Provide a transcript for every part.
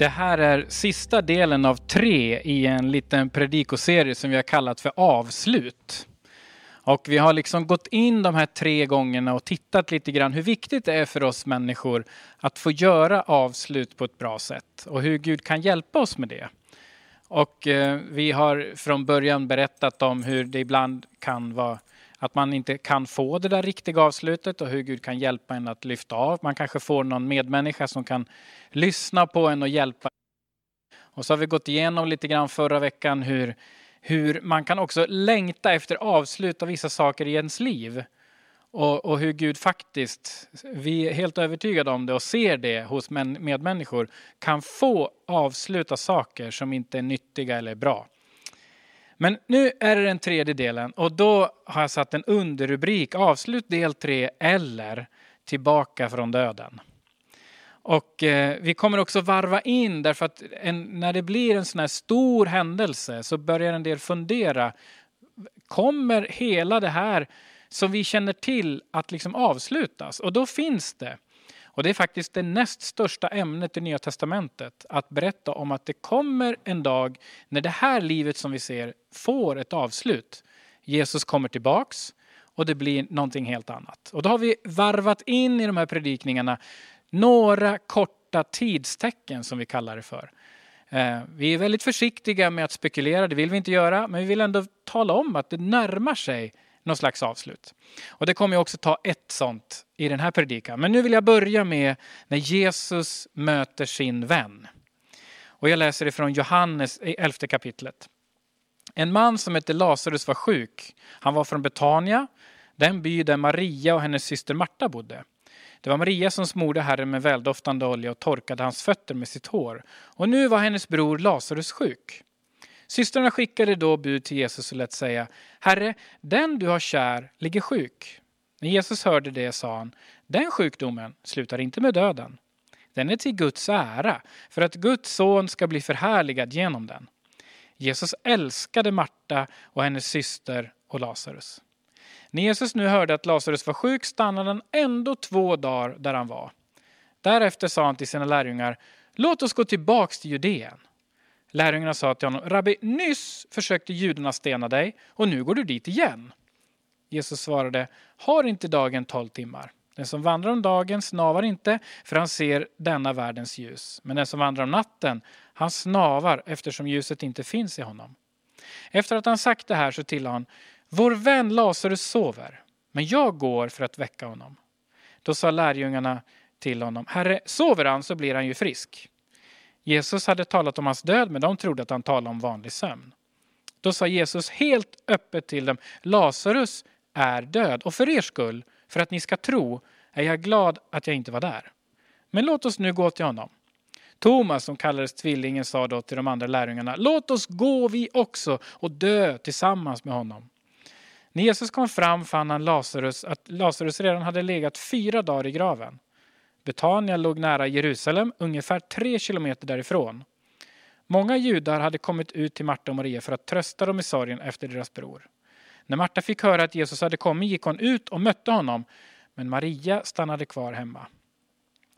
Det här är sista delen av tre i en liten predikoserie som vi har kallat för avslut. Och vi har liksom gått in de här tre gångerna och tittat lite grann hur viktigt det är för oss människor att få göra avslut på ett bra sätt och hur Gud kan hjälpa oss med det. Och eh, vi har från början berättat om hur det ibland kan vara att man inte kan få det där riktiga avslutet och hur Gud kan hjälpa en att lyfta av. Man kanske får någon medmänniska som kan lyssna på en och hjälpa. Och så har vi gått igenom lite grann förra veckan hur, hur man kan också längta efter avslut av vissa saker i ens liv. Och, och, hur Gud faktiskt, vi är helt övertygade om det och ser det hos medmänniskor, kan få avsluta saker som inte är nyttiga eller bra. Men nu är det den tredje delen och då har jag satt en underrubrik, avslut del tre eller tillbaka från döden. Och eh, vi kommer också varva in därför att en, när det blir en sån här stor händelse så börjar en del fundera. Kommer hela det här som vi känner till att liksom avslutas? Och då finns det och det är faktiskt det näst största ämnet i Nya Testamentet. Att berätta om att det kommer en dag när det här livet som vi ser får ett avslut. Jesus kommer tillbaks och det blir någonting helt annat. Och då har vi varvat in i de här predikningarna några korta tidstecken som vi kallar det för. Eh, vi är väldigt försiktiga med att spekulera, det vill vi inte göra, men vi vill ändå tala om att det närmar sig någon slags avslut. Och det kommer jag också ta ett sånt i den här predikan. Men nu vill jag börja med när Jesus möter sin vän. Och jag läser ifrån Johannes i elfte kapitlet. En man som hette Lazarus var sjuk. Han var från Betania, den by där Maria och hennes syster Marta bodde. Det var Maria som smorde Herren med väldoftande olja och torkade hans fötter med sitt hår. Och nu var hennes bror Lazarus sjuk. Systrarna skickade då bud till Jesus och lät säga, Herre, den du har kär ligger sjuk. När Jesus hörde det sa han, den sjukdomen slutar inte med döden. Den är till Guds ära, för att Guds son ska bli förhärligad genom den. Jesus älskade Marta och hennes syster och Lazarus. När Jesus nu hörde att Lazarus var sjuk stannade han ändå två dagar där han var. Därefter sa han till sina lärjungar, låt oss gå tillbaks till Judeen. Lärjungarna sa till honom, Rabbi, nyss försökte judarna stena dig och nu går du dit igen. Jesus svarade, har inte dagen tolv timmar? Den som vandrar om dagen snavar inte, för han ser denna världens ljus. Men den som vandrar om natten, han snavar eftersom ljuset inte finns i honom. Efter att han sagt det här så tillade han, vår vän Lazarus sover, men jag går för att väcka honom. Då sa lärjungarna till honom, Herre, sover han så blir han ju frisk. Jesus hade talat om hans död, men de trodde att han talade om vanlig sömn. Då sa Jesus helt öppet till dem, Lazarus är död och för er skull, för att ni ska tro, är jag glad att jag inte var där. Men låt oss nu gå till honom. Thomas, som kallades tvillingen, sa då till de andra lärjungarna, låt oss gå vi också och dö tillsammans med honom. När Jesus kom fram fann han Lazarus, att Lazarus redan hade legat fyra dagar i graven. Betania låg nära Jerusalem, ungefär tre kilometer därifrån. Många judar hade kommit ut till Marta och Maria för att trösta dem i sorgen efter deras bror. När Marta fick höra att Jesus hade kommit gick hon ut och mötte honom, men Maria stannade kvar hemma.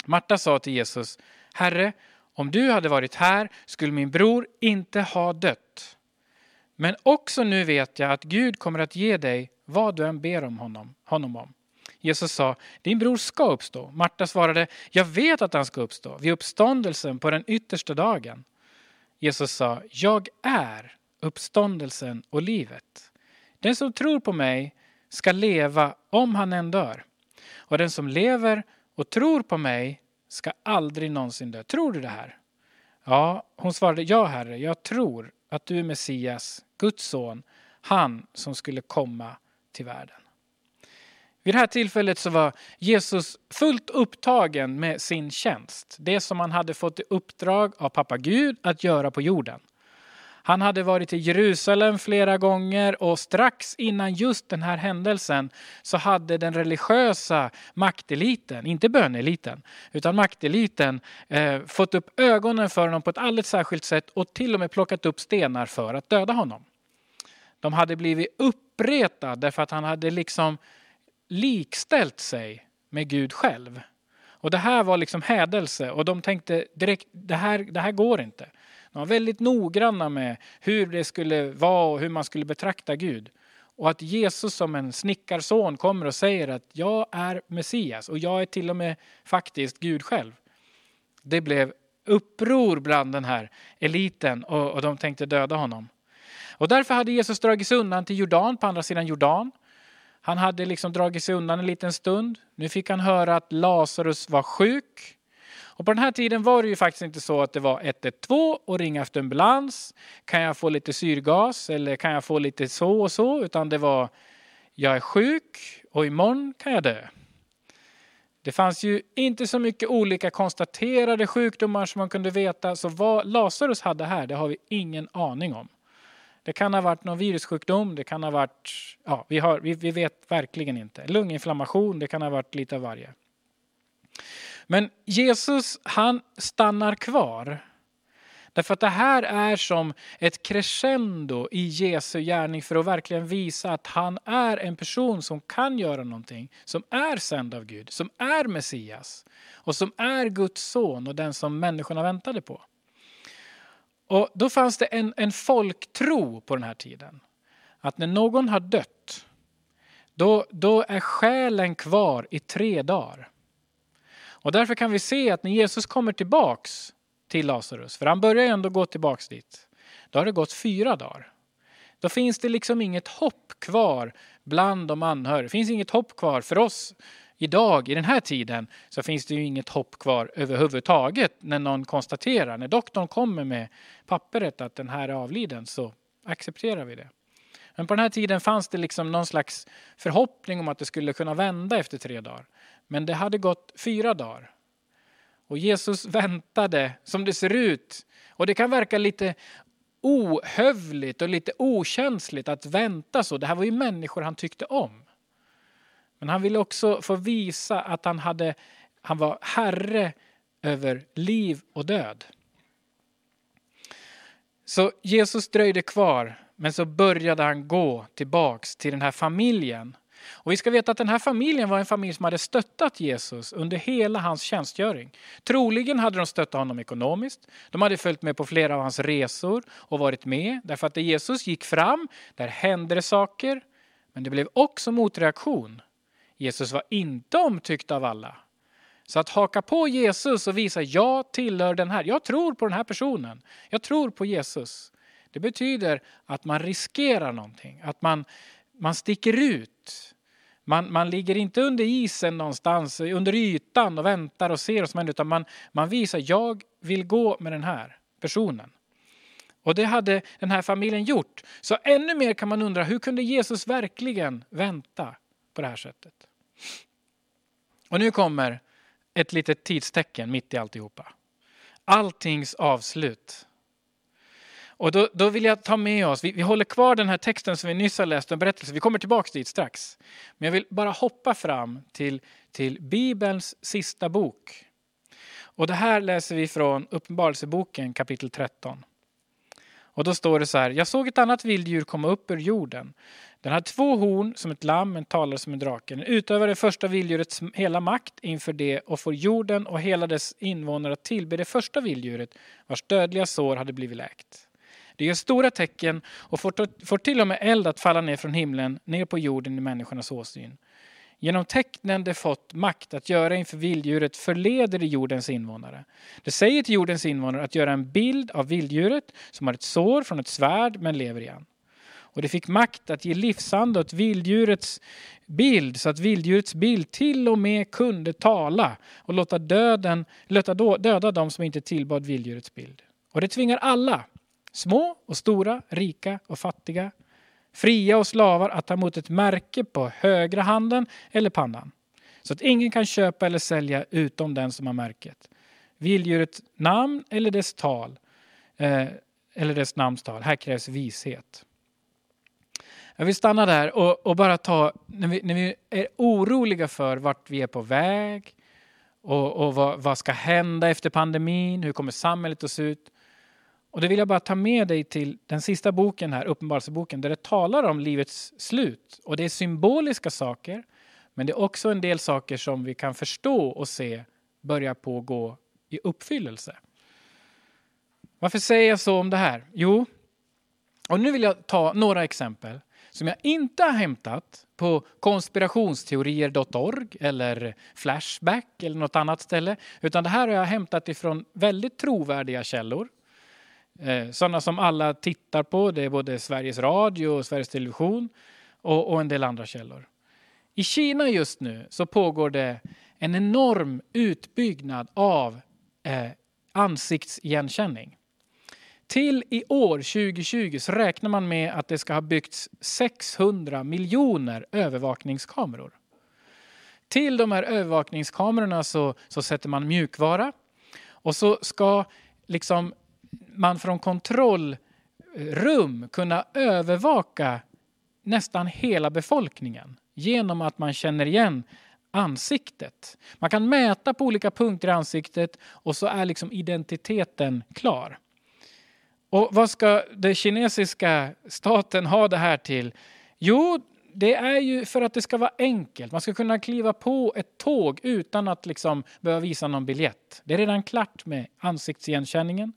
Marta sa till Jesus, Herre, om du hade varit här skulle min bror inte ha dött. Men också nu vet jag att Gud kommer att ge dig vad du än ber om honom, honom om. Jesus sa, din bror ska uppstå. Marta svarade, jag vet att han ska uppstå vid uppståndelsen på den yttersta dagen. Jesus sa, jag är uppståndelsen och livet. Den som tror på mig ska leva om han än dör. Och den som lever och tror på mig ska aldrig någonsin dö. Tror du det här? Ja, hon svarade, ja herre, jag tror att du är Messias, Guds son, han som skulle komma till världen. Vid det här tillfället så var Jesus fullt upptagen med sin tjänst. Det som han hade fått i uppdrag av pappa Gud att göra på jorden. Han hade varit i Jerusalem flera gånger och strax innan just den här händelsen så hade den religiösa makteliten, inte böneliten, utan makteliten eh, fått upp ögonen för honom på ett alldeles särskilt sätt och till och med plockat upp stenar för att döda honom. De hade blivit uppretade därför att han hade liksom likställt sig med Gud själv. Och det här var liksom hädelse och de tänkte direkt, det här, det här går inte. De var väldigt noggranna med hur det skulle vara och hur man skulle betrakta Gud. Och att Jesus som en snickarson kommer och säger att jag är Messias och jag är till och med faktiskt Gud själv. Det blev uppror bland den här eliten och, och de tänkte döda honom. Och därför hade Jesus dragits undan till Jordan, på andra sidan Jordan. Han hade liksom dragit sig undan en liten stund. Nu fick han höra att Lazarus var sjuk. Och på den här tiden var det ju faktiskt inte så att det var 112 och ringa efter ambulans. Kan jag få lite syrgas eller kan jag få lite så och så? Utan det var jag är sjuk och imorgon kan jag dö. Det fanns ju inte så mycket olika konstaterade sjukdomar som man kunde veta. Så vad Lazarus hade här, det har vi ingen aning om. Det kan ha varit någon virussjukdom, det kan ha varit, ja, vi, har, vi, vi vet verkligen inte. Lunginflammation, det kan ha varit lite av varje. Men Jesus, han stannar kvar. Därför att det här är som ett crescendo i Jesu gärning för att verkligen visa att han är en person som kan göra någonting, som är sänd av Gud, som är Messias och som är Guds son och den som människorna väntade på. Och då fanns det en, en folktro på den här tiden. Att när någon har dött, då, då är själen kvar i tre dagar. Och därför kan vi se att när Jesus kommer tillbaks till Lazarus, för han börjar ändå gå tillbaks dit, då har det gått fyra dagar. Då finns det liksom inget hopp kvar bland de anhöriga. Det finns inget hopp kvar för oss idag, i den här tiden, så finns det ju inget hopp kvar överhuvudtaget när någon konstaterar, när doktorn kommer med pappret att den här är avliden så accepterar vi det. Men på den här tiden fanns det liksom någon slags förhoppning om att det skulle kunna vända efter tre dagar. Men det hade gått fyra dagar. Och Jesus väntade som det ser ut. Och det kan verka lite ohövligt och lite okänsligt att vänta så. Det här var ju människor han tyckte om. Men han ville också få visa att han, hade, han var herre över liv och död. Så Jesus dröjde kvar, men så började han gå tillbaks till den här familjen. Och vi ska veta att den här familjen var en familj som hade stöttat Jesus under hela hans tjänstgöring. Troligen hade de stöttat honom ekonomiskt. De hade följt med på flera av hans resor och varit med. Därför att när Jesus gick fram, där hände det saker. Men det blev också motreaktion. Jesus var inte omtyckt av alla. Så att haka på Jesus och visa jag tillhör den här, jag tror på den här personen, jag tror på Jesus. Det betyder att man riskerar någonting, att man, man sticker ut. Man, man ligger inte under isen någonstans, under ytan och väntar och ser vad som händer, utan man, man visar jag vill gå med den här personen. Och det hade den här familjen gjort. Så ännu mer kan man undra, hur kunde Jesus verkligen vänta på det här sättet? Och nu kommer ett litet tidstecken mitt i alltihopa. Alltings avslut. Och då, då vill jag ta med oss, vi, vi, håller kvar den här texten som vi nyss har läst, en berättelse, vi kommer tillbaka dit strax. Men jag vill bara hoppa fram till, till Bibelns sista bok. Och det här läser vi från Uppenbarelseboken kapitel 13. Och då står det så här, jag såg ett annat vilddjur komma upp ur jorden. Den hade två horn som ett lamm, men talade som en drake. Den utövar det första vilddjurets hela makt inför det och får jorden och hela dess invånare att tillbe det första vilddjuret vars dödliga sår hade blivit läkt. Det gör stora tecken och får, får till och med eld att falla ner från himlen, ner på jorden i människornas åsyn. Genom tecknen det fått makt att göra inför vilddjuret förleder det jordens invånare. Det säger till jordens invånare att göra en bild av vilddjuret som har ett sår från ett svärd men lever igen. Och det fick makt att ge livsande åt vilddjurets bild så att vilddjurets bild till och med kunde tala och låta, döden, låta döda dem som inte tillbad vilddjurets bild. Och det tvingar alla, små och stora, rika och fattiga, fria och slavar att ta emot ett märke på högra handen eller pannan. Så att ingen kan köpa eller sälja utom den som har märket. Vilddjurets namn eller dess tal, eh, eller dess namnstal. Här krävs vishet. Jag vill stanna där och, och bara ta, när vi, när vi, är oroliga för vart vi är på väg och, och vad, vad, ska hända efter pandemin, hur kommer samhället att se ut? Och det vill jag bara ta med dig till den sista boken här, Uppenbarelseboken, där det talar om livets slut. Och det är symboliska saker, men det är också en del saker som vi kan förstå och se börjar på gå i uppfyllelse. Varför säger jag så om det här? Jo, och nu vill jag ta några exempel som jag inte har hämtat på konspirationsteorier.org eller Flashback eller något annat ställe. Utan det här har jag hämtat ifrån väldigt trovärdiga källor. Eh, sådana som alla tittar på. Det är både Sveriges Radio och Sveriges Television och, och en del andra källor. I Kina just nu så pågår det en enorm utbyggnad av eh, ansiktsigenkänning. Till i år, 2020, så räknar man med att det ska ha byggts 600 miljoner övervakningskameror. Till de här övervakningskamerorna så, så sätter man mjukvara och så ska liksom man från kontrollrum kunna övervaka nästan hela befolkningen genom att man känner igen ansiktet. Man kan mäta på olika punkter i ansiktet och så är liksom identiteten klar. Och vad ska den kinesiska staten ha det här till? Jo, det är ju för att det ska vara enkelt. Man ska kunna kliva på ett tåg utan att liksom behöva visa någon biljett. Det är redan klart med ansiktsigenkänningen.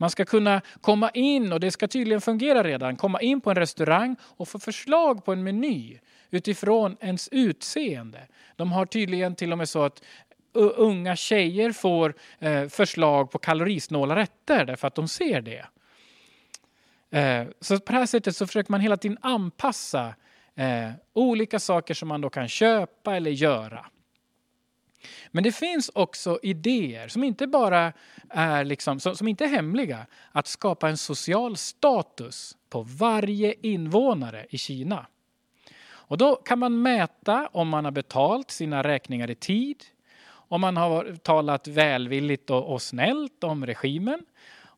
Man ska kunna komma in, och det ska tydligen fungera redan, komma in på en restaurang och få förslag på en meny utifrån ens utseende. De har tydligen till och med så att unga tjejer får eh, förslag på kalorisnåla rätter därför att de ser det. Eh, så på det här sättet så försöker man hela tiden anpassa eh, olika saker som man då kan köpa eller göra. Men det finns också idéer som inte bara är, liksom, som, som inte är hemliga. Att skapa en social status på varje invånare i Kina. Och då kan man mäta om man har betalt sina räkningar i tid, om man har talat välvilligt och, och snällt om regimen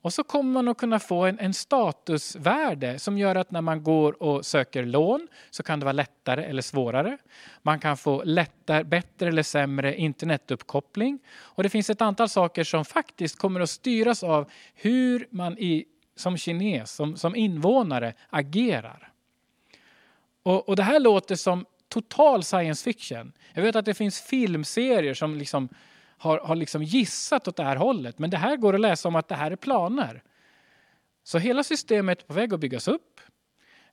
och så kommer man att kunna få en, en, statusvärde som gör att när man går och söker lån så kan det vara lättare eller svårare. Man kan få lättare, bättre eller sämre internetuppkoppling. Och det finns ett antal saker som faktiskt kommer att styras av hur man i, som kines, som, som invånare, agerar. Och, och det här låter som total science fiction. Jag vet att det finns filmserier som liksom har, har liksom gissat åt det här hållet. Men det här går att läsa om att det här är planer. Så hela systemet är på väg att byggas upp.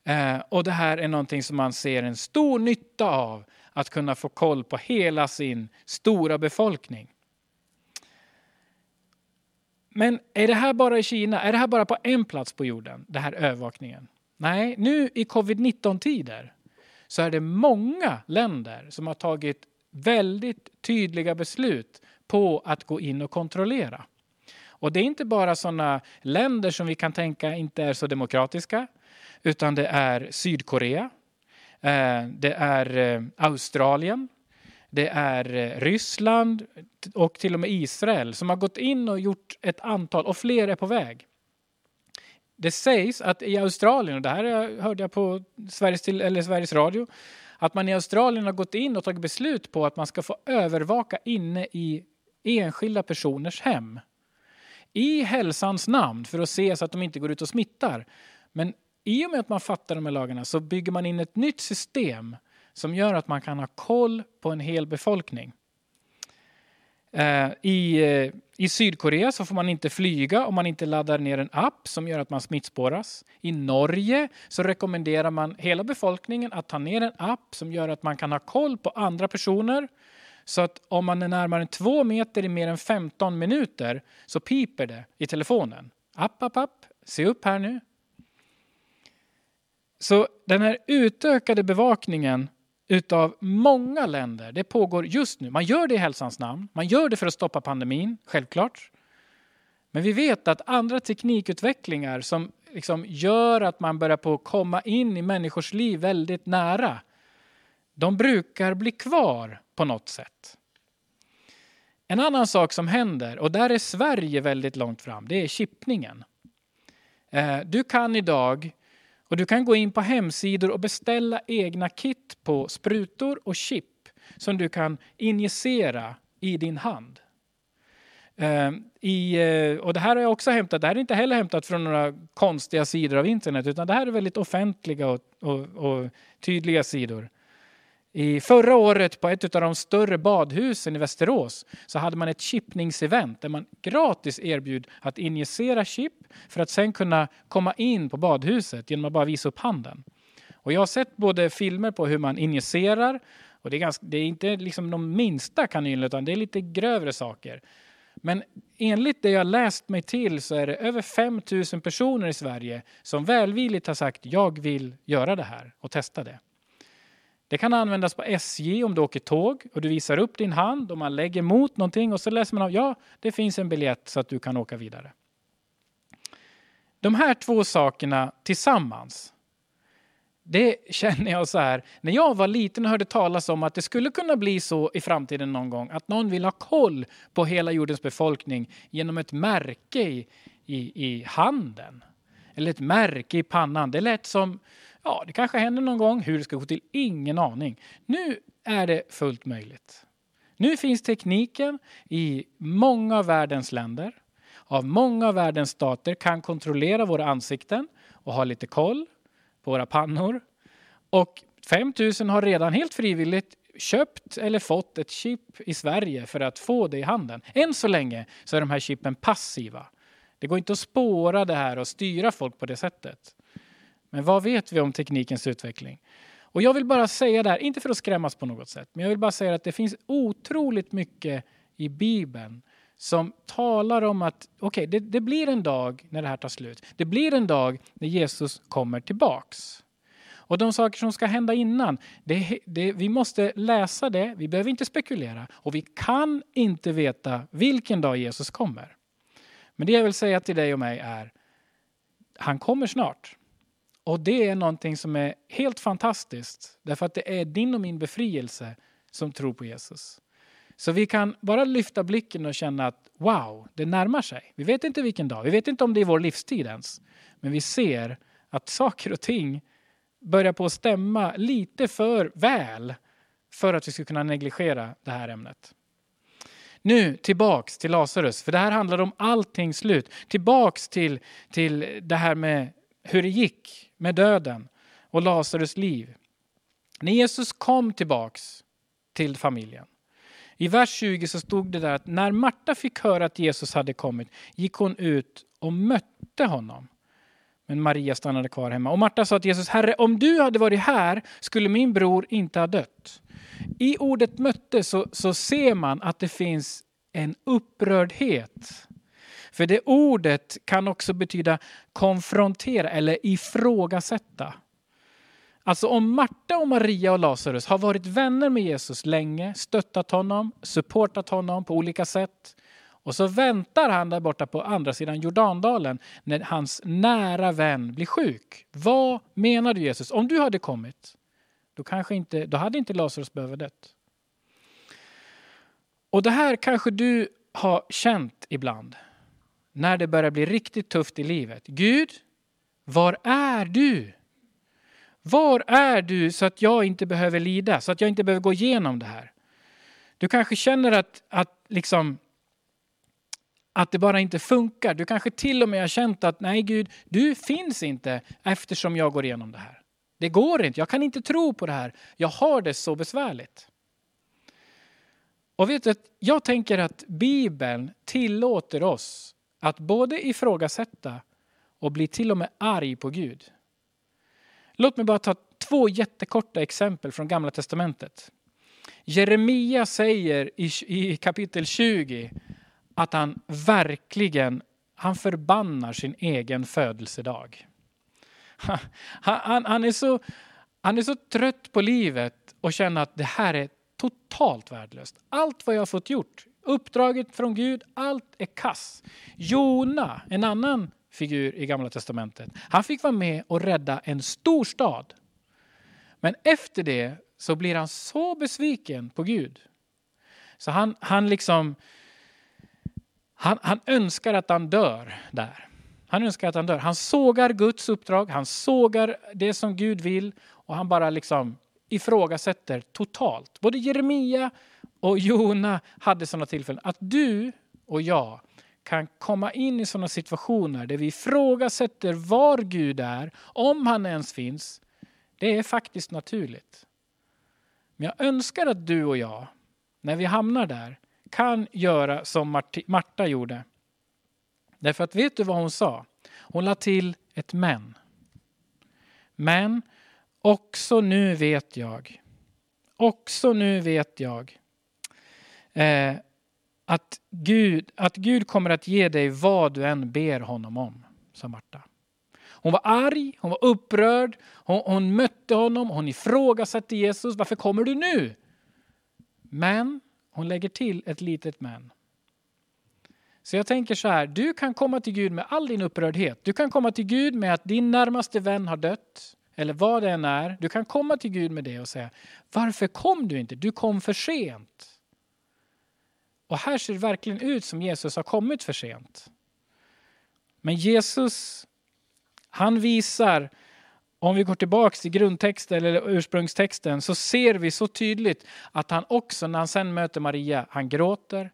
Eh, och det här är någonting som man ser en stor nytta av. Att kunna få koll på hela sin stora befolkning. Men är det här bara i Kina? Är det här bara på en plats på jorden? den här övervakningen? Nej, nu i covid-19-tider så är det många länder som har tagit väldigt tydliga beslut på att gå in och kontrollera. Och det är inte bara sådana länder som vi kan tänka inte är så demokratiska, utan det är Sydkorea, eh, det är eh, Australien, det är eh, Ryssland och till och med Israel som har gått in och gjort ett antal, och fler är på väg. Det sägs att i Australien, och det här hörde jag på Sveriges, eller Sveriges Radio, att man i Australien har gått in och tagit beslut på att man ska få övervaka inne i enskilda personers hem. I hälsans namn för att se så att de inte går ut och smittar. Men i och med att man fattar de här lagarna så bygger man in ett nytt system som gör att man kan ha koll på en hel befolkning. Eh, I, eh, I Sydkorea så får man inte flyga om man inte laddar ner en app som gör att man smittspåras. I Norge så rekommenderar man hela befolkningen att ta ner en app som gör att man kan ha koll på andra personer så att om man är närmare än två meter i mer än 15 minuter så piper det i telefonen. App, app, app, se upp här nu. Så den här utökade bevakningen utav många länder, det pågår just nu. Man gör det i hälsans namn, man gör det för att stoppa pandemin, självklart. Men vi vet att andra teknikutvecklingar som liksom gör att man börjar på komma in i människors liv väldigt nära, de brukar bli kvar på något sätt. En annan sak som händer, och där är Sverige väldigt långt fram, det är chippningen. Eh, du kan idag och du kan gå in på hemsidor och beställa egna kit på sprutor och chip som du kan injicera i din hand. Ehm, I, eh, och det här har jag också hämtat, det här är inte heller hämtat från några konstiga sidor av internet utan det här är väldigt offentliga och, och, och tydliga sidor. I förra året på ett av de större badhusen i Västerås så hade man ett chippningsevent där man gratis erbjöd att injicera chip för att sen kunna komma in på badhuset genom att bara visa upp handen. Och jag har sett både filmer på hur man injicerar och det är, ganska, det är inte liksom de minsta kanylerna utan det är lite grövre saker. Men enligt det jag läst mig till så är det över 5 000 personer i Sverige som välvilligt har sagt jag vill göra det här och testa det. Det kan användas på SJ om du åker tåg och du visar upp din hand och man lägger mot någonting och så läser man av ja, det finns en biljett så att du kan åka vidare. De här två sakerna tillsammans, det känner jag så här. När jag var liten och hörde talas om att det skulle kunna bli så i framtiden någon gång att någon vill ha koll på hela jordens befolkning genom ett märke i, i, i handen eller ett märke i pannan. Det lät som Ja, det kanske händer någon gång. Hur det ska gå till, ingen aning. Nu är det fullt möjligt. Nu finns tekniken i många av världens länder. Av många av världens stater kan kontrollera våra ansikten och ha lite koll på våra pannor. Och 5000 har redan helt frivilligt köpt eller fått ett chip i Sverige för att få det i handen. Än så länge så är de här chippen passiva. Det går inte att spåra det här och styra folk på det sättet. Men vad vet vi om teknikens utveckling? Och jag vill bara säga det här, inte för att skrämmas på något sätt, men jag vill bara säga att det finns otroligt mycket i Bibeln som talar om att okay, det, det blir en dag när det här tar slut. Det blir en dag när Jesus kommer tillbaks. Och de saker som ska hända innan, det, det, vi måste läsa det, vi behöver inte spekulera och vi kan inte veta vilken dag Jesus kommer. Men det jag vill säga till dig och mig är, han kommer snart. Och det är någonting som är helt fantastiskt. Därför att det är din och min befrielse som tror på Jesus. Så vi kan bara lyfta blicken och känna att wow, det närmar sig. Vi vet inte vilken dag, vi vet inte om det är vår livstid ens. Men vi ser att saker och ting börjar på att stämma lite för väl för att vi ska kunna negligera det här ämnet. Nu tillbaks till Lazarus, för det här handlar om allting slut. Tillbaks till, till det här med hur det gick med döden och Lazarus liv. När Jesus kom tillbaks till familjen. I vers 20 så stod det där att när Marta fick höra att Jesus hade kommit gick hon ut och mötte honom. Men Maria stannade kvar hemma. Och Marta sa till Jesus, Herre, om du hade varit här skulle min bror inte ha dött. I ordet mötte så, så ser man att det finns en upprördhet för det ordet kan också betyda konfrontera eller ifrågasätta. Alltså om Marta och Maria och Lazarus har varit vänner med Jesus länge, stöttat honom, supportat honom på olika sätt. Och så väntar han där borta på andra sidan Jordandalen när hans nära vän blir sjuk. Vad menar du Jesus? Om du hade kommit, då, kanske inte, då hade inte Lazarus behövt dött. Och det här kanske du har känt ibland när det börjar bli riktigt tufft i livet. Gud, var är du? Var är du så att jag inte behöver lida, så att jag inte behöver gå igenom det här? Du kanske känner att, att, liksom, att det bara inte funkar. Du kanske till och med har känt att nej Gud, du finns inte eftersom jag går igenom det här. Det går inte, jag kan inte tro på det här. Jag har det så besvärligt. Och vet du, jag tänker att Bibeln tillåter oss att både ifrågasätta och bli till och med arg på Gud. Låt mig bara ta två jättekorta exempel från Gamla Testamentet. Jeremia säger i, kapitel 20 att han verkligen han förbannar sin egen födelsedag. Han, han, han, är så, han är så trött på livet och känner att det här är totalt värdelöst. Allt vad jag har fått gjort, Uppdraget från Gud, allt är kass. Jona, en annan figur i Gamla Testamentet, han fick vara med och rädda en stor stad. Men efter det så blir han så besviken på Gud. Så han, han liksom han, han önskar att han dör där. Han önskar att han dör. Han sågar Guds uppdrag, han sågar det som Gud vill och han bara liksom ifrågasätter totalt. Både Jeremia och Jona hade sådana tillfällen. Att du och jag kan komma in i sådana situationer där vi ifrågasätter var Gud är, om han ens finns. Det är faktiskt naturligt. Men jag önskar att du och jag, när vi hamnar där, kan göra som Marta gjorde. Därför att vet du vad hon sa? Hon la till ett men. Men också nu vet jag, också nu vet jag eh, att, Gud, att Gud kommer att ge dig vad du än ber honom om, sa Marta. Hon var arg, hon var upprörd, hon, hon mötte honom, hon ifrågasatte Jesus. Varför kommer du nu? Men hon lägger till ett litet men. Så jag tänker så här, du kan komma till Gud med all din upprördhet. Du kan komma till Gud med att din närmaste vän har dött. Eller vad det än är. Du kan komma till Gud med det och säga, varför kom du inte? Du kom för sent. Och här ser det verkligen ut som Jesus har kommit för sent. Men Jesus, han visar, om vi går tillbaka till grundtexten eller ursprungstexten, så ser vi så tydligt att han också när han sen möter Maria, han gråter.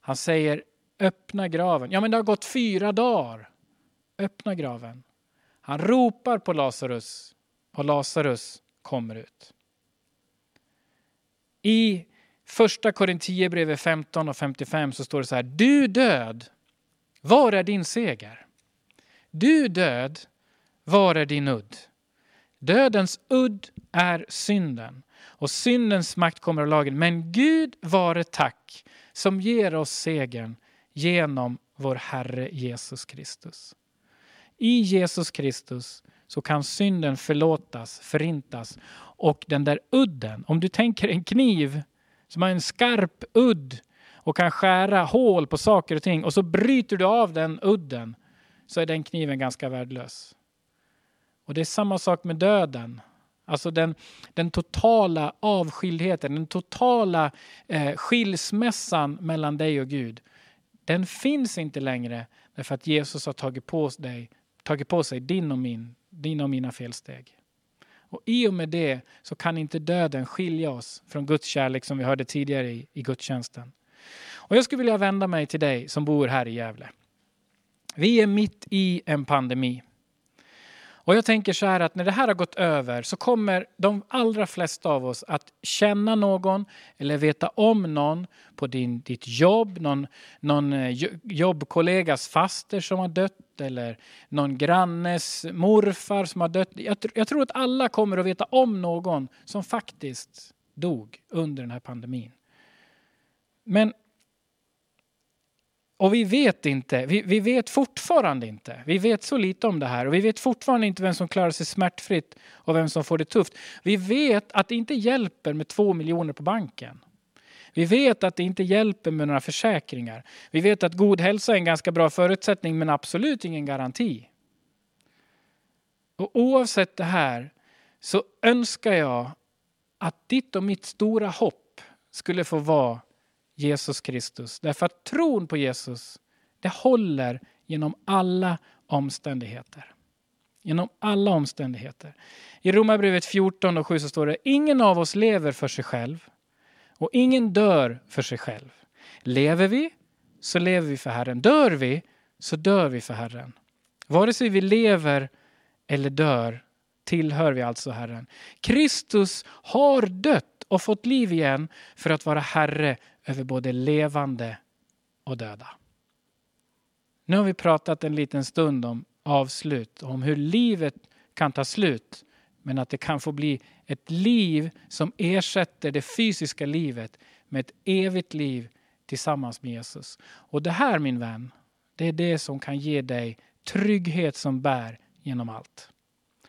Han säger öppna graven. Ja men det har gått fyra dagar. Öppna graven. Han ropar på Lazarus och Lazarus kommer ut. I första Korintierbrevet 15 och 55 så står det så här. Du död, var är din seger? Du död, var är din udd? Dödens udd är synden och syndens makt kommer av lagen. Men Gud vare tack som ger oss segern genom vår Herre Jesus Kristus. I Jesus Kristus så kan synden förlåtas, förintas och den där udden, om du tänker en kniv som har en skarp udd och kan skära hål på saker och ting och så bryter du av den udden så är den kniven ganska värdelös. Och det är samma sak med döden. Alltså den, den totala avskildheten, den totala eh, skilsmässan mellan dig och Gud. Den finns inte längre därför att Jesus har tagit på, dig, tagit på sig din och, min, din och mina felsteg. Och I och med det så kan inte döden skilja oss från Guds kärlek som vi hörde tidigare i, i gudstjänsten. Och jag skulle vilja vända mig till dig som bor här i Gävle. Vi är mitt i en pandemi. Och jag tänker så här att när det här har gått över så kommer de allra flesta av oss att känna någon eller veta om någon på din, ditt jobb, någon, någon eh, jobbkollegas faster som har dött eller någon grannes morfar som har dött. Jag, jag tror att alla kommer att veta om någon som faktiskt dog under den här pandemin. Men och vi vet inte, vi, vi, vet fortfarande inte. Vi vet så lite om det här och vi vet fortfarande inte vem som klarar sig smärtfritt och vem som får det tufft. Vi vet att det inte hjälper med två miljoner på banken. Vi vet att det inte hjälper med några försäkringar. Vi vet att god hälsa är en ganska bra förutsättning men absolut ingen garanti. Och oavsett det här så önskar jag att ditt och mitt stora hopp skulle få vara Jesus Kristus. Därför att tron på Jesus, det håller genom alla omständigheter. Genom alla omständigheter. I Romarbrevet 14 och 7 så står det, ingen av oss lever för sig själv och ingen dör för sig själv. Lever vi så lever vi för Herren. Dör vi så dör vi för Herren. Vare sig vi lever eller dör tillhör vi alltså Herren. Kristus har dött och fått liv igen för att vara Herre över både levande och döda. Nu har vi pratat en liten stund om avslut, om hur livet kan ta slut men att det kan få bli ett liv som ersätter det fysiska livet med ett evigt liv tillsammans med Jesus. Och det här min vän, det är det som kan ge dig trygghet som bär genom allt.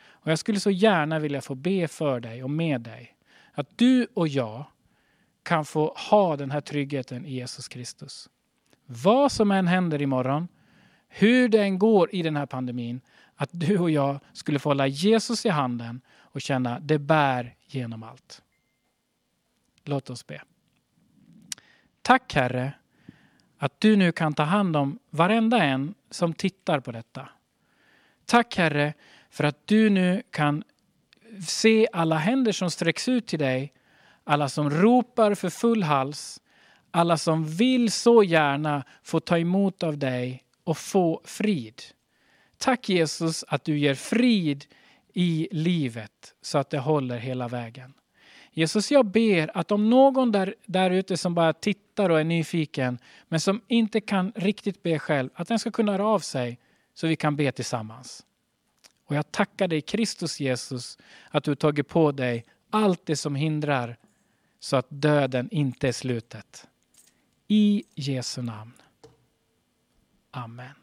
Och Jag skulle så gärna vilja få be för dig och med dig att du och jag kan få ha den här tryggheten i Jesus Kristus. Vad som än händer imorgon, hur det än går i den här pandemin, att du och jag skulle få hålla Jesus i handen och känna det bär genom allt. Låt oss be. Tack Herre att du nu kan ta hand om varenda en som tittar på detta. Tack Herre för att du nu kan se alla händer som sträcks ut till dig, alla som ropar för full hals, alla som vill så gärna få ta emot av dig och få frid. Tack Jesus att du ger frid i livet så att det håller hela vägen. Jesus, jag ber att om någon där, där ute som bara tittar och är nyfiken, men som inte kan riktigt be själv, att den ska kunna höra av sig så vi kan be tillsammans. Och jag tackar dig Kristus Jesus att du tagit på dig allt det som hindrar så att döden inte är slutet. I Jesu namn. Amen.